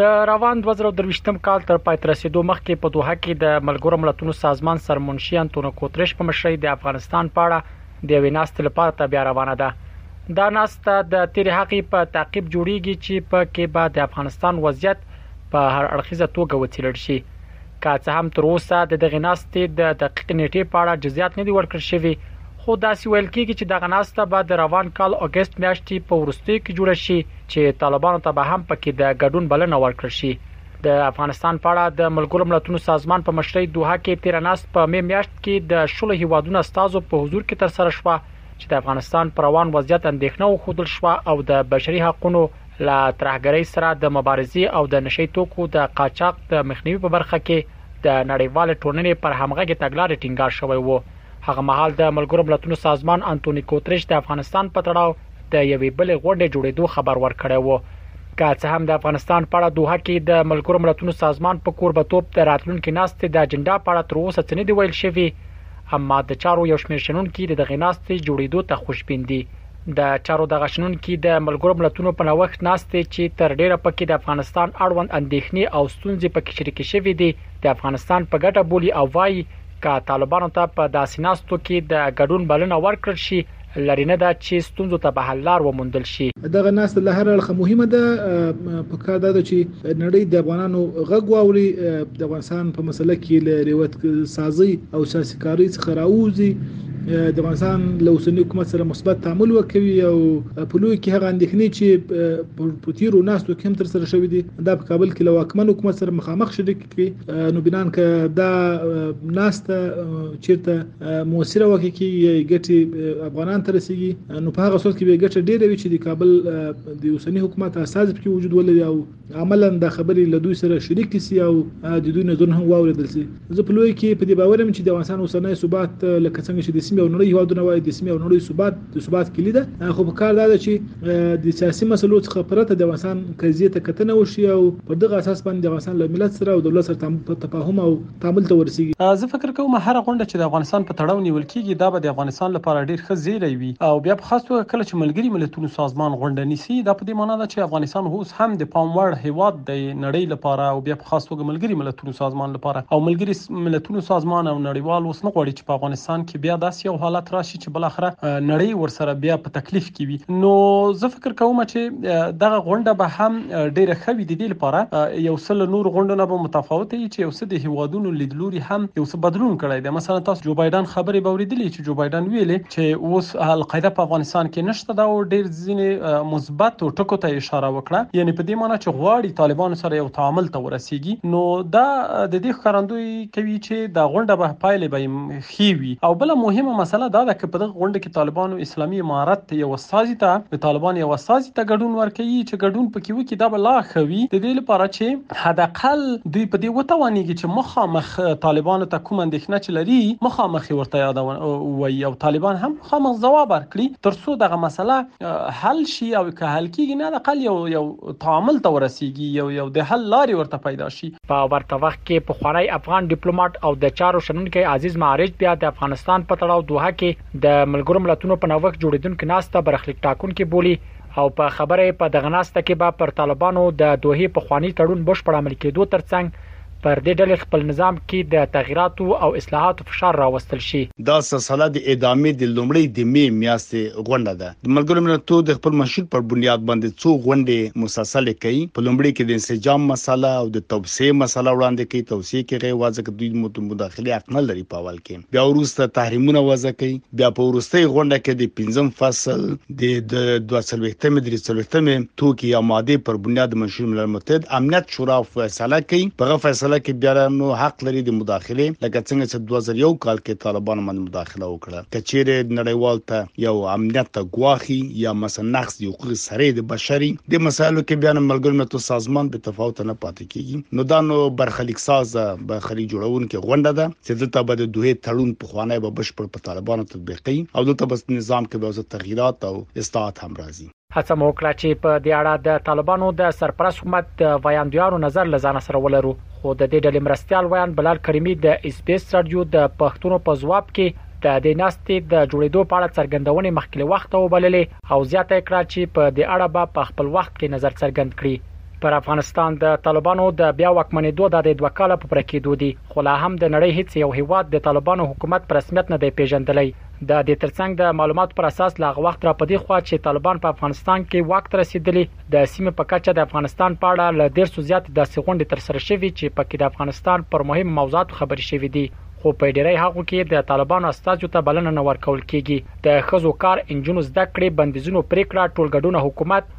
د روان دوه زره او درویشتم کال تر پای ته رسېدو مخکې په دوحه کې د ملګرو ملتونو سازمان سرمنشي انتونو کوترېش په مشرۍ د افغانستان په اړه د یوې ناستې لپاره ته بیا روانه ده. دا ناسته د تېرې هغې په تعقیب جوړېږي چې په کې به د افغانستان وضعیت په هر اړخیزه توګه وڅېړل شي. که څه هم تر اوسه د دغې ناستې د دقیقې نېټې په اړه جزیات نه دي ورکړل شوي، خو داسې ویل کیږي چې دغه ناسته به د روان کال اګست میاشتې په وروستیو کې جوړه شي چې طالبانو ته به هم پکې د ګډون بلنه ورکړل شي. د افغانستان په اړه د ملګرو ملتونو سازمان په مشرۍ دوحه کې تیره ناست په می میاشت کې د شلو هیوادونو استازو په حضور کې ترسره شوه چې د افغانستان پر روان وضعیت اندیښنه وښودل شوه او د بشري حقونو، له ترهګرۍ سره د مبارزې او د نشه یي توکو د قاچاق د مخنیوي په برخه کې د نړیوالې ټولنې پر همغږې تګلارې ټینګار شوی و. هغه مهال د ملګرو ملتونو سازمان انتوني کوترش د افغانستان په تړاو د یوې بلې غونډې جوړېدو خبر ورکړی و. که څه هم د افغانستان په اړه دوحه کې د ملګرو ملتونو سازمان په کوربتوب د راتلونکي ناستې د اجنډا په اړه تر اوسه څه نه دي ویل شوي، اما د چارو یو شمېر شنونکي د دغې ناستې جوړېدو ته خوشبین دي. د چارو دغه شنونکي د ملګرو ملتونو په نوښت ناستې چې تر ډېره په کې د افغانستان اړوند اندېښنې او ستونزې په کې شریکې شوې دي، د افغانستان په ګټه بولي او وايي، که طالبانو ته په داسې ناستو کې د ګډون بلنه ورکړل شي، لرې نه ده چې ستونزو ته به حل لار وموندل شي. دغه ناسته له هر اړخه مهمه ده، په کار دا ده چې نړۍ د افغانانو غږ واوري، د افغانستان په مسله کې له ریوت سازۍ او سیاسي کارۍ څخه راووځي، د افغانستان له اوسني حکومت سره مثبت تعامل وکوي او په لوی کې هغه اندېښنې چې په تیرو ناستو کې هم تر سره شوې دي، دا په کابل کې له واکمن حکومت سره مخامخ شریک وي نو بنان که دا ناسته چیرته موثره وکړي کې ګټي افغانان تر رسیدي نو په هغه صورت کې به ګټه ډیره وي چې د کابل د اوسنی حکومت اساس په وجود ولري او عملا دا خبرې له دوی سره شریک سي او د دوی نظر هم واوریدل سي زه په لوی کې په دې باور یم چې د افغانستان اوسنۍ ثبات لکه څنګه چې د سیمې او نړۍ هیوادونه وایي د سیمې او نړۍ ثبات د ثبات کلی ده خو په کار دا ده چې د سیاسي مسلو څخه پرته د افغانستان قضیه ته کتنه وشي او په دغه اساس باندې د افغانستان له ملت سره او دولت سره تفاهم او تعامل ته ورسیږي زه فکر کوم هر غونډه چې د افغانستان په تړاو نیول کیږي دا به د افغانستان لپاره ډیر ښه زیری وي او بیا په خاص توګه کله چې ملګري ملتونو سازمان غونډه نیسي دا په دې معنی ده چې افغانستان اوس هم د پام وړ هیواد دی نړۍ لپاره او بیا په خاص توګه ملګري ملتونو سازمان لپاره او ملګري ملتونو سازمان او نړیوال اوس نه غواړي چې په افغانستان کې بیا داسې یو حالت راشي چې بالاخره نړۍ ورسره بیا په تکلیف کې وي نو زه فکر کوم چې دغه غونډه به هم ډیره ښه وي د دې لپاره یو سل نور غونډونه به متفاوت وي چې یو څه د هیوادونو لیدلوري هم یو څه بدلون کړی دی مثلا تاسو جو بایډن خبرې باوریدلې چې جو بایډن ویلي چې اوس القاعده په افغانستان کې نشته دا او ډیر ځینې مثبت ټکو ته اشاره وکړه یعنی په دې معنی چې غواړي طالبان سره یو تعامل ته ورسیږي نو دا د دې ښکارندوی کوي چې دا غونډه به پایلې به ښې وي او بله مهمه مسله دا ده که په دغه غونډه کې طالبانو اسلامي امارت یو استازي ته د طالبانو یو استازي ته ګډون ورکوي چې ګډون پکې وکړي دا به لا ښه وي د دې لپاره چې حداقل دوی په دې وتوانیږي چې مخامخ طالبانو ته کومه اندېښنه چې لري مخامخ یې ورته یاده ووایي او طالبان هم مخامخ ځواب ورکړي تر څو دغه مسله حل شي او که حل کیږي نه حداقل یو یو تعامل ته ورسیږي یو یو د حل لارې ورته پیدا شي په ورته وخت کې پخوانی افغان ډیپلوماټ او د چارو شنونکی عزیز معارج بیا د افغانستان په تړاو دوحه کې د ملګرو ملتونو په نوښت جوړیدونکې ناسته برخلیک ټاکونکې بولي او په خبره یې په دغه ناسته کې به پر طالبانو د دوحې پخوانی تړون بشپړ عملي کیدو ترڅنګ پر دې ډلې خپل نظام کې د تغیراتو او اصلاحاتو فشار راوستل شي. دا سلسله د ادامې د لومړۍ د مې میاشتې غونډه ده. د ملګرو ملتو د خپل منشور پر بنیاد باندې څو غونډې مسلسلې کوي. په لومړي کې د انسجام مسئله او د توسعې مسئله وړاندې کوي، توسعې کې غیر وضع که دوی د مداخلې حق نه لري په اول کې. بیا وروسته تحریمونه وضع کوي. بیا په وروستۍ غونډه کې د پنځم فصل د د 22مې درې څلوېښتمې توکي یا ماده پر بنیاد منشور ملل متحد امنیت شورا فیصله کوي په غو فیصله کې بیا نو حق لري د مداخله لکه څنګه چې 2001 کال کې طالبان باندې مداخله وکړه کچېره نړیوال ته یو امنیت ته ګواخي یا مثلا نقص دی حقوق سره د بشري د مسایلو کې بیا نو ملګر ملت سازمان به تفاوت نه پاتې کیږي نو دا نو برخلیک ساز برخلیک جوړون کې غونډه ده چې دلته به د دوه تړون پخوانی به بشپړ په طالبانو تطبیقي او دلته بس نظام کې به اوس تغییرات او اصلاحات هم راځي هڅه مو وکړه چې په دې اړه د طالبانو د سرپرست حکومت د ویاندویانو نظر له ځان سره ولرو خو د دې ډلې مرستيال ویاند بلال کریمي د اس بي اس رادیو د پښتونو په ځواب کې د دې ناستې د جوړېدو په اړه څرګندونې مخکې له وخته وبللې او زیاته کړه چې په دې اړه به په خپل وخت کې نظر څرګند کړي پر افغانستان د طالبانو د بیا واکمنېدو دادی دوه کاله په پوره کېدو دي، خو لا هم د نړۍ هېڅ یو هېواد د طالبانو حکومت په رسمیت نه دی پېژندلی. د دې ترڅنګ د معلوماتو پر اساس له هغه وخت را په دې خوا چې طالبان په افغانستان کې واک ته رسېدلي، د سیمې په کچه د افغانستان په اړه له دېرسو زیاتې داسې غونډې ترسره شوي چې په کې د افغانستان پر مهمو موضوعاتو خبرې شوې دي، خو په ډېری هغو کې د طالبانو استازیو ته بلنه نه ورکول کېږي. د ښځو کار، انجونو زده کړې، بندیزونو پرېکړه، ټولګډونه حکومت،